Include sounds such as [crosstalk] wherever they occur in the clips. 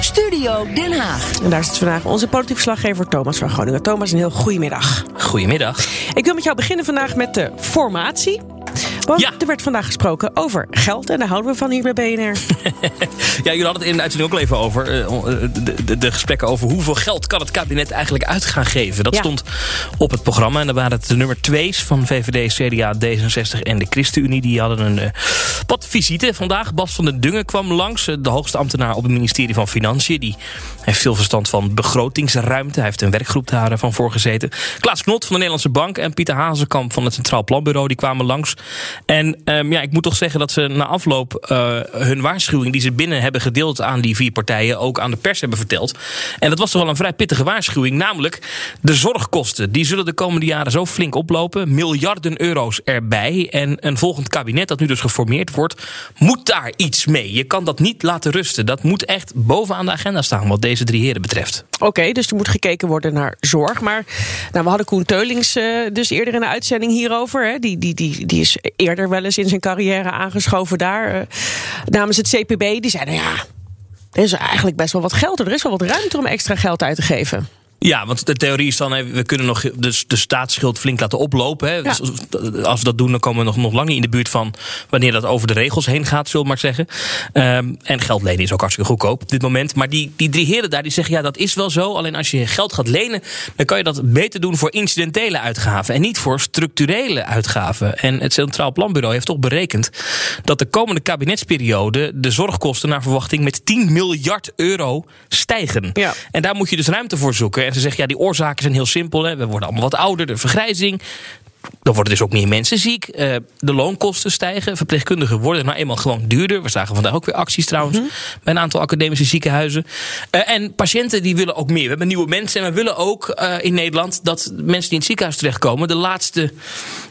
Studio Den Haag. En daar zit vandaag onze politiek verslaggever Thomas van Groningen. Thomas, een heel goedemiddag. Goedemiddag. Ik wil met jou beginnen vandaag met de formatie. Want Ja. er werd vandaag gesproken over geld en daar houden we van hier bij BNR. [laughs] Ja, jullie hadden het in de uitzending ook al even over. eh, de, de, de gesprekken over hoeveel geld kan het kabinet eigenlijk uit gaan geven. Dat Ja. stond op het programma. En dan waren het de nummer twee's van VVD, CDA, D66 en de ChristenUnie. Die hadden een eh, wat visite vandaag. Bas van den Dungen kwam langs. eh, De hoogste ambtenaar op het ministerie van Financiën. Die heeft veel verstand van begrotingsruimte. Hij heeft een werkgroep daarvan voor gezeten. Klaas Knot van de Nederlandse Bank en Pieter Hazekamp van het Centraal Planbureau. Die kwamen langs. En ehm, ja, ik moet toch zeggen dat ze na afloop eh, hun waarschuwing die ze binnen hebben gedeeld aan die vier partijen ook aan de pers hebben verteld. En dat was toch wel een vrij pittige waarschuwing. Namelijk de zorgkosten. Die zullen de komende jaren zo flink oplopen. Miljarden euro's erbij. En een volgend kabinet dat nu dus geformeerd wordt, moet daar iets mee. Je kan dat niet laten rusten. Dat moet echt bovenaan de agenda staan wat deze drie heren betreft. Oké, dus er moet gekeken worden naar zorg. Maar nou, we hadden Koen Teulings eh, dus eerder in de uitzending hierover. Hè. Die, die, die, die is eerder wel eens in zijn carrière aangeschoven daar. eh, namens het CPB. Die zei, nou ja, er is eigenlijk best wel wat geld. Er is wel wat ruimte om extra geld uit te geven. Ja, want de theorie is dan, we kunnen nog de, de staatsschuld flink laten oplopen. Hè. Dus als we dat doen, dan komen we nog, nog lang niet in de buurt van wanneer dat over de regels heen gaat, zullen we maar zeggen. Ehm, en geld lenen is ook hartstikke goedkoop op dit moment. Maar die, die drie heren daar, die zeggen, ja, dat is wel zo. Alleen als je geld gaat lenen, dan kan je dat beter doen voor incidentele uitgaven. En niet voor structurele uitgaven. En het Centraal Planbureau heeft toch berekend dat de komende kabinetsperiode de zorgkosten naar verwachting met 10 miljard euro stijgen. Ja. En daar moet je dus ruimte voor zoeken. En ze zeggen, ja, die oorzaken zijn heel simpel. Hè. We worden allemaal wat ouder, de vergrijzing. Dan worden dus ook meer mensen ziek. Eh, de loonkosten stijgen. Verpleegkundigen worden nou eenmaal gewoon duurder. We zagen vandaag ook weer acties trouwens. Bij een aantal academische ziekenhuizen. Eh, en patiënten die willen ook meer. We hebben nieuwe mensen. En we willen ook eh, in Nederland dat mensen die in het ziekenhuis terechtkomen. de laatste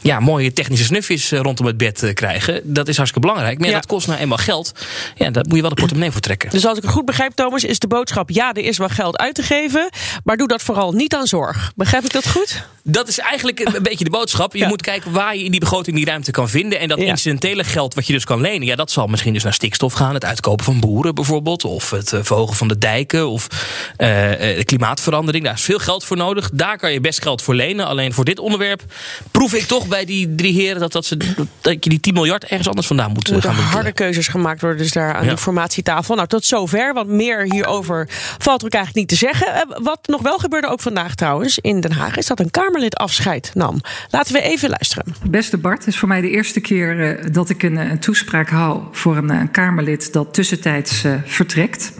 ja, mooie technische snufjes rondom het bed krijgen. Dat is hartstikke belangrijk. Maar Ja. dat kost nou eenmaal geld. Ja, daar moet je wel de portemonnee voor trekken. Dus als ik het goed begrijp, Thomas, is de boodschap... ja, er is wel geld uit te geven, maar doe dat vooral niet aan zorg. Begrijp ik dat goed? Dat is eigenlijk een beetje de boodschap. Je moet kijken waar je in die begroting die ruimte kan vinden. En dat incidentele geld wat je dus kan lenen. Ja, dat zal misschien dus naar stikstof gaan. Het uitkopen van boeren bijvoorbeeld. Of het eh, verhogen van de dijken. Of eh, eh, de klimaatverandering. Daar is veel geld voor nodig. Daar kan je best geld voor lenen. Alleen voor dit onderwerp proef ik toch bij die drie heren... dat, dat, ze, dat je die 10 miljard ergens anders vandaan moet gaan doen. harde keuzes gemaakt worden dus daar aan Ja. die formatietafel. Nou, tot zover, want meer hierover valt er ook eigenlijk niet te zeggen. Wat nog wel gebeurde ook vandaag trouwens in Den Haag... is dat een Kamerlid afscheid nam. Laten we even luisteren. Beste Bart, het is voor mij de eerste keer eh, dat ik een, eh, een toespraak hou voor een, eh, Kamerlid dat tussentijds eh, vertrekt.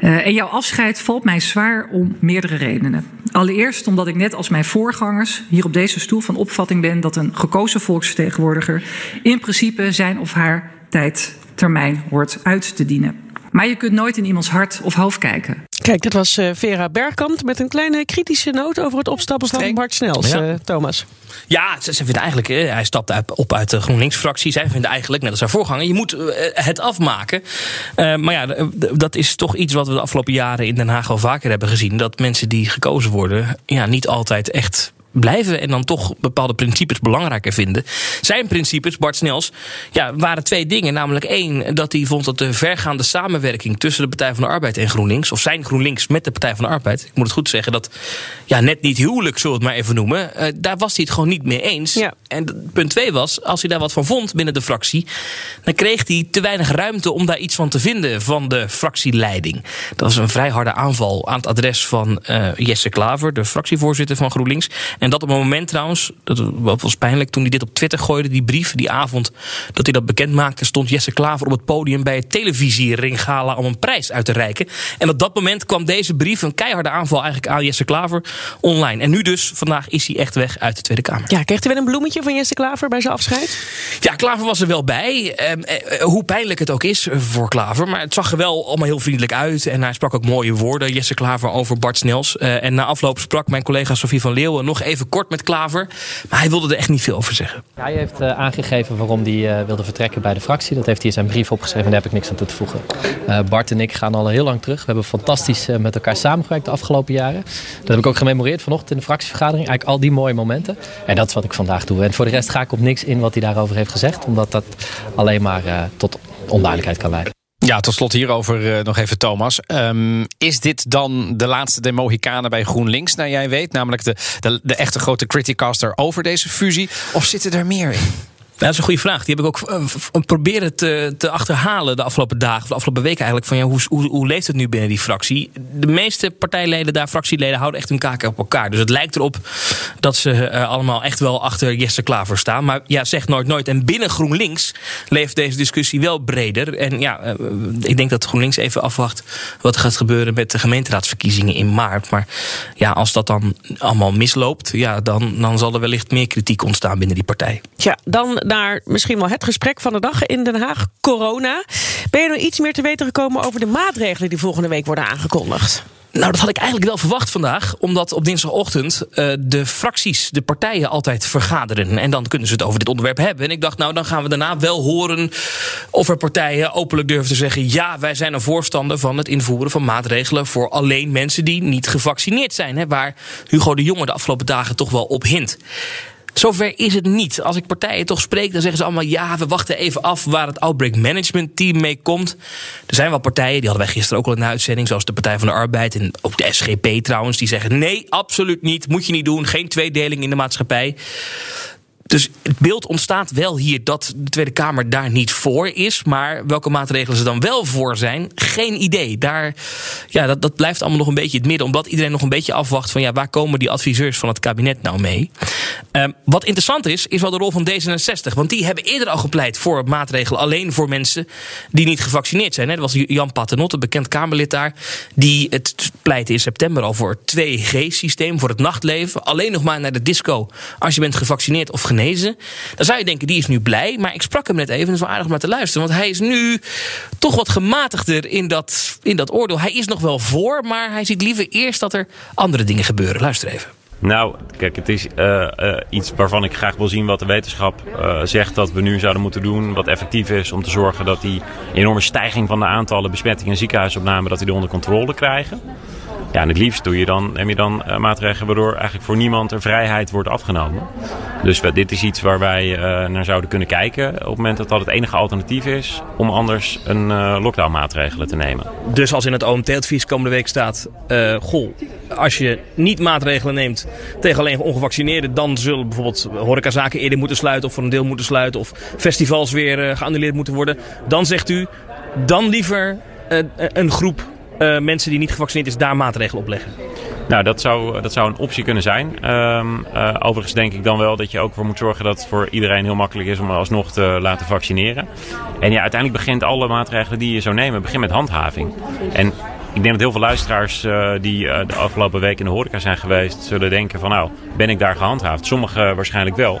Eh, en jouw afscheid valt mij zwaar om meerdere redenen. Allereerst omdat ik net als mijn voorgangers hier op deze stoel van opvatting ben dat een gekozen volksvertegenwoordiger in principe zijn of haar tijdtermijn hoort uit te dienen. Maar je kunt nooit in iemands hart of hoofd kijken. Kijk, dat was eh, Vera Bergkamp met een kleine kritische noot... over het opstappen van Streng. Bart Snels, Ja. eh, Thomas. Ja, ze, ze vinden eigenlijk, eh, hij stapte uit- op uit de GroenLinks-fractie. Zij vinden eigenlijk, net als haar voorganger, je moet het afmaken. Eh, maar ja, dat is toch iets wat we de afgelopen jaren in Den Haag wel vaker hebben gezien. Dat mensen die gekozen worden, ja, niet altijd echt blijven en dan toch bepaalde principes belangrijker vinden. Zijn principes, Bart Snels, ja, waren twee dingen. Namelijk één, dat hij vond dat de vergaande samenwerking tussen de Partij van de Arbeid en GroenLinks, of zijn GroenLinks met de Partij van de Arbeid, ik moet het goed zeggen, dat ja, net niet huwelijk, zullen we het maar even noemen, eh, daar was hij het gewoon niet mee eens. Ja. En punt twee was, als hij daar wat van vond binnen de fractie, dan kreeg hij te weinig ruimte om daar iets van te vinden van de fractieleiding. Dat was een vrij harde aanval aan het adres van eh, Jesse Klaver, de fractievoorzitter van GroenLinks. En dat op een moment trouwens, dat was pijnlijk, toen hij dit op Twitter gooide, die brief, die avond dat hij dat bekend maakte, stond Jesse Klaver op het podium bij het televisiering-gala om een prijs uit te reiken. En op dat moment kwam deze brief, een keiharde aanval eigenlijk aan Jesse Klaver, online. En nu dus, vandaag is hij echt weg uit de Tweede Kamer. Ja, kreeg hij wel een bloemetje van Jesse Klaver bij zijn afscheid? Ja, Klaver was er wel bij. Ehm, eh, eh, hoe pijnlijk het ook is voor Klaver. Maar het zag er wel allemaal heel vriendelijk uit. En hij sprak ook mooie woorden, Jesse Klaver, over Bart Snels. Uh, en na afloop sprak mijn collega Sofie van Leeuwen nog even kort met Klaver. Maar hij wilde er echt niet veel over zeggen. hij heeft uh, aangegeven waarom hij uh, wilde vertrekken bij de fractie. Dat heeft hij in zijn brief opgeschreven en daar heb ik niks aan toe te voegen. Bart en ik gaan al heel lang terug. We hebben fantastisch met elkaar samengewerkt de afgelopen jaren. Dat heb ik ook gememoreerd vanochtend in de fractievergadering. Eigenlijk al die mooie momenten. En dat is wat ik vandaag doe. En voor de rest ga ik op niks in wat hij daarover heeft gezegd. Omdat dat alleen maar tot onduidelijkheid kan leiden. Ja, tot slot hierover uh, nog even Thomas. Um, is dit dan de laatste de bij GroenLinks, naar jij weet? Namelijk de, de, de echte grote criticaster over deze fusie? Of zitten er meer in? Dat is een goede vraag. Die heb ik ook uh, proberen te, te achterhalen de afgelopen dagen, de afgelopen weken eigenlijk. Van ja, hoe, hoe, hoe leeft het nu binnen die fractie? De meeste partijleden daar, fractieleden, houden echt hun kaken op elkaar. Dus het lijkt erop dat ze uh, allemaal echt wel achter Jesse Klaver staan. Maar ja, zeg nooit nooit. En binnen GroenLinks leeft deze discussie wel breder. En ja, uh, ik denk dat GroenLinks even afwacht wat gaat gebeuren met de gemeenteraadsverkiezingen in maart. Maar ja, als dat dan allemaal misloopt, ja, dan, dan zal er wellicht meer kritiek ontstaan binnen die partij. Ja, dan naar misschien wel het gesprek van de dag in Den Haag, corona. Ben je nog iets meer te weten gekomen over de maatregelen die volgende week worden aangekondigd? Nou, dat had ik eigenlijk wel verwacht vandaag. Omdat op dinsdagochtend uh, de fracties, de partijen altijd vergaderen. En dan kunnen ze het over dit onderwerp hebben. En ik dacht, nou, dan gaan we daarna wel horen of er partijen openlijk durven te zeggen... ja, wij zijn een voorstander van het invoeren van maatregelen... voor alleen mensen die niet gevaccineerd zijn. Hè, waar Hugo de Jonge de afgelopen dagen toch wel op hint. Zover is het niet. Als ik partijen toch spreek, dan zeggen ze allemaal... ja, we wachten even af waar het Outbreak Management Team mee komt. Er zijn wel partijen, die hadden wij gisteren ook al in de uitzending... zoals de Partij van de Arbeid en ook de SGP trouwens... die zeggen nee, absoluut niet, moet je niet doen. Geen tweedeling in de maatschappij. Dus het beeld ontstaat wel hier dat de Tweede Kamer daar niet voor is. Maar welke maatregelen ze dan wel voor zijn, geen idee. Daar, ja, dat, dat blijft allemaal nog een beetje het midden. Omdat iedereen nog een beetje afwacht van ja, waar komen die adviseurs van het kabinet nou mee? Um, wat interessant is, is wel de rol van D66. Want die hebben eerder al gepleit voor maatregelen alleen voor mensen die niet gevaccineerd zijn. Dat was Jan Paternotte, bekend Kamerlid daar. Die het pleitte in september al voor het 2G-systeem, voor het nachtleven. Alleen nog maar naar de disco als je bent gevaccineerd of genezen dan zou je denken, die is nu blij. Maar ik sprak hem net even, het is wel aardig om naar te luisteren. Want hij is nu toch wat gematigder in dat, in dat oordeel. Hij is nog wel voor, maar hij ziet liever eerst dat er andere dingen gebeuren. Luister even. Nou, kijk, het is uh, uh, iets waarvan ik graag wil zien wat de wetenschap uh, zegt dat we nu zouden moeten doen. Wat effectief is om te zorgen dat die enorme stijging van de aantallen besmettingen en ziekenhuisopnamen, dat die er onder controle krijgen. Ja, en het liefst doe je dan, neem je dan uh, maatregelen waardoor eigenlijk voor niemand er vrijheid wordt afgenomen. Dus dit is iets waar wij uh, naar zouden kunnen kijken op het moment dat dat het enige alternatief is om anders een uh, lockdown maatregelen te nemen. Dus als in het OMT-advies komende week staat, goh, als je niet maatregelen neemt tegen alleen ongevaccineerden, dan zullen bijvoorbeeld horecazaken eerder moeten sluiten of voor een deel moeten sluiten of festivals weer geannuleerd moeten worden. Dan zegt u, dan liever een groep uh, mensen die niet gevaccineerd is daar maatregelen op leggen? Nou, dat zou, dat zou een optie kunnen zijn. Um, uh, overigens denk ik dan wel dat je ook voor moet zorgen dat het voor iedereen heel makkelijk is om alsnog te laten vaccineren. En ja, uiteindelijk begint alle maatregelen die je zou nemen, begint met handhaving. En ik denk dat heel veel luisteraars uh, die de afgelopen week in de horeca zijn geweest, zullen denken van nou, ben ik daar gehandhaafd? Sommigen waarschijnlijk wel.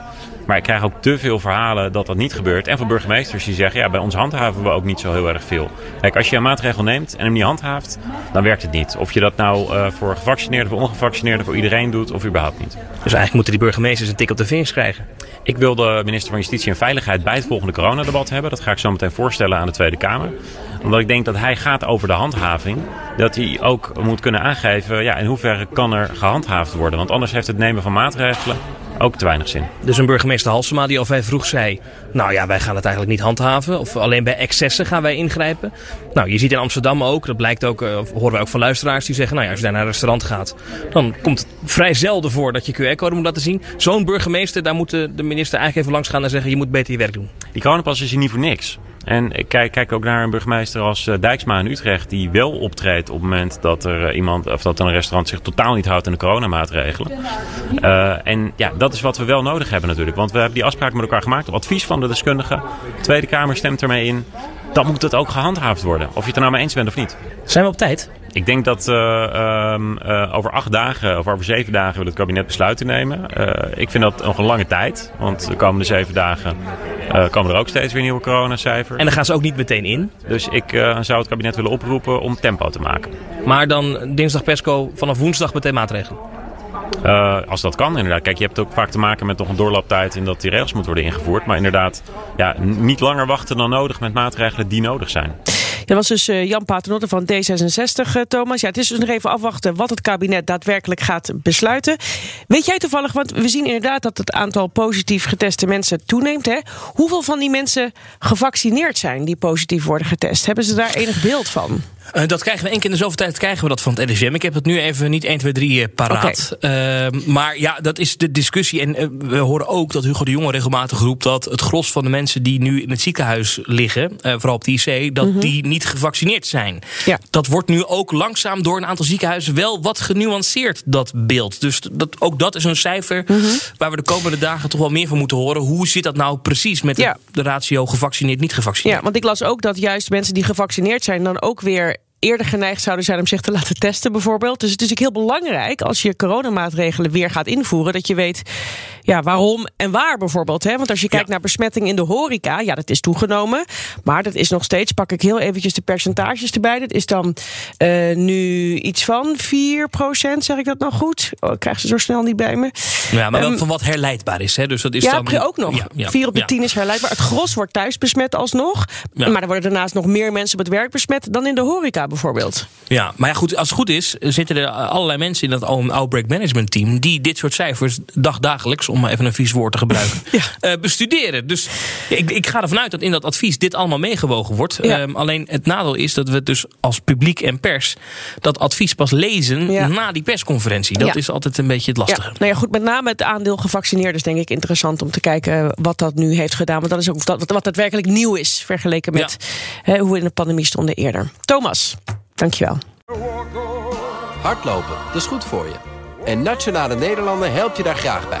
Maar ik krijg ook te veel verhalen dat dat niet gebeurt. En van burgemeesters die zeggen, ja, bij ons handhaven we ook niet zo heel erg veel. Kijk, als je een maatregel neemt en hem niet handhaaft, dan werkt het niet. Of je dat nou uh, voor gevaccineerden, voor ongevaccineerden, voor iedereen doet, of überhaupt niet. Dus eigenlijk moeten die burgemeesters een tik op de vingers krijgen. Ik wil de minister van Justitie en Veiligheid bij het volgende coronadebat hebben. Dat ga ik zo meteen voorstellen aan de Tweede Kamer omdat ik denk dat hij gaat over de handhaving. Dat hij ook moet kunnen aangeven ja, in hoeverre kan er gehandhaafd worden. Want anders heeft het nemen van maatregelen ook te weinig zin. Dus een burgemeester Halsema die al vrij vroeg zei... nou ja, wij gaan het eigenlijk niet handhaven. Of alleen bij excessen gaan wij ingrijpen. Nou, je ziet in Amsterdam ook, dat blijkt ook, uh, horen wij ook van luisteraars die zeggen... nou ja, als je daar naar een restaurant gaat... dan komt het vrij zelden voor dat je QR-code moet laten zien. Zo'n burgemeester, daar moet de minister eigenlijk even langs gaan en zeggen... je moet beter je werk doen. die coronapas is hier niet voor niks. En ik kijk, kijk ook naar een burgemeester als uh, Dijksma in Utrecht, die wel optreedt op het moment dat er uh, iemand of dat een restaurant zich totaal niet houdt aan de coronamaatregelen. Uh, en ja, dat is wat we wel nodig hebben natuurlijk. Want we hebben die afspraak met elkaar gemaakt op advies van de deskundigen. De Tweede Kamer stemt ermee in. Dan moet het ook gehandhaafd worden. Of je het er nou mee eens bent of niet. Zijn we op tijd? Ik denk dat uh, um, uh, over acht dagen of over zeven dagen wil het kabinet besluiten nemen. Uh, ik vind dat nog een lange tijd. Want de komende zeven dagen komen er ook steeds weer nieuwe coronacijfers. En dan gaan ze ook niet meteen in? Dus ik zou het kabinet willen oproepen om tempo te maken. Maar dan dinsdag PESCO vanaf woensdag meteen maatregelen? Uh, als dat kan, inderdaad. Kijk, je hebt ook vaak te maken met nog een doorlooptijd in dat die regels moeten worden ingevoerd. Maar inderdaad, ja, niet langer wachten dan nodig met maatregelen die nodig zijn. Dat was dus uh, Jan Paternotte van D66, uh, Thomas. Ja, het is dus nog even afwachten wat het kabinet daadwerkelijk gaat besluiten. Weet jij toevallig, want we zien inderdaad dat het aantal positief geteste mensen toeneemt. Hè? Hoeveel van die mensen gevaccineerd zijn die positief worden getest? Hebben ze daar enig beeld van? Uh, dat krijgen we één keer in de zoveel tijd krijgen we dat van het LSM. Ik heb het nu even niet 1, 2, 3 paraat. Okay. Uh, maar ja, dat is de discussie. En uh, we horen ook dat Hugo de Jonge regelmatig roept... dat het gros van de mensen die nu in het ziekenhuis liggen... vooral op de IC, dat mm -hmm. die niet gevaccineerd zijn. Ja. Dat wordt nu ook langzaam door een aantal ziekenhuizen... wel wat genuanceerd, dat beeld. Dus dat, ook dat is een cijfer mm -hmm. waar we de komende dagen toch wel meer van moeten horen. Hoe zit dat nou precies met ja. de, de ratio gevaccineerd, niet gevaccineerd? Ja, want ik las ook dat juist mensen die gevaccineerd zijn... dan ook weer eerder geneigd zouden zijn om zich te laten testen bijvoorbeeld. Dus het is natuurlijk heel belangrijk als je coronamaatregelen weer gaat invoeren... dat je weet ja, waarom en waar bijvoorbeeld. Hè? Want als je kijkt ja. naar besmetting in de horeca, ja, dat is toegenomen. Maar dat is nog steeds, pak ik heel eventjes de percentages erbij... dat is dan uh, nu iets van 4 procent, zeg ik dat nou goed? Oh, ik krijg ze zo snel niet bij me. Ja, maar um, van wat herleidbaar is. Hè? Dus dat is ja, dan... ook nog. Ja, 4 op de 10 is herleidbaar. Het gros wordt thuis besmet alsnog. Maar er worden daarnaast nog meer mensen op het werk besmet... dan in de horeca bijvoorbeeld. Ja, maar ja, goed, als het goed is, zitten er allerlei mensen in dat outbreak management team die dit soort cijfers dagdagelijks, om even een vies woord te gebruiken, [laughs] ja. uh, bestuderen. Dus ik, ik ga ervan uit dat in dat advies dit allemaal meegewogen wordt. Ja. Um, alleen het nadeel is dat we dus als publiek en pers dat advies pas lezen Ja. na die persconferentie. Dat Ja. is altijd een beetje het lastige. Ja, nou ja, goed, met name het aandeel gevaccineerden is denk ik interessant om te kijken wat dat nu heeft gedaan. Want dat is ook dat, wat daadwerkelijk nieuw is vergeleken met hè, hoe we in de pandemie stonden eerder. Thomas, dankjewel. Hardlopen, dat is goed voor je. En Nationale Nederlanden helpt je daar graag bij.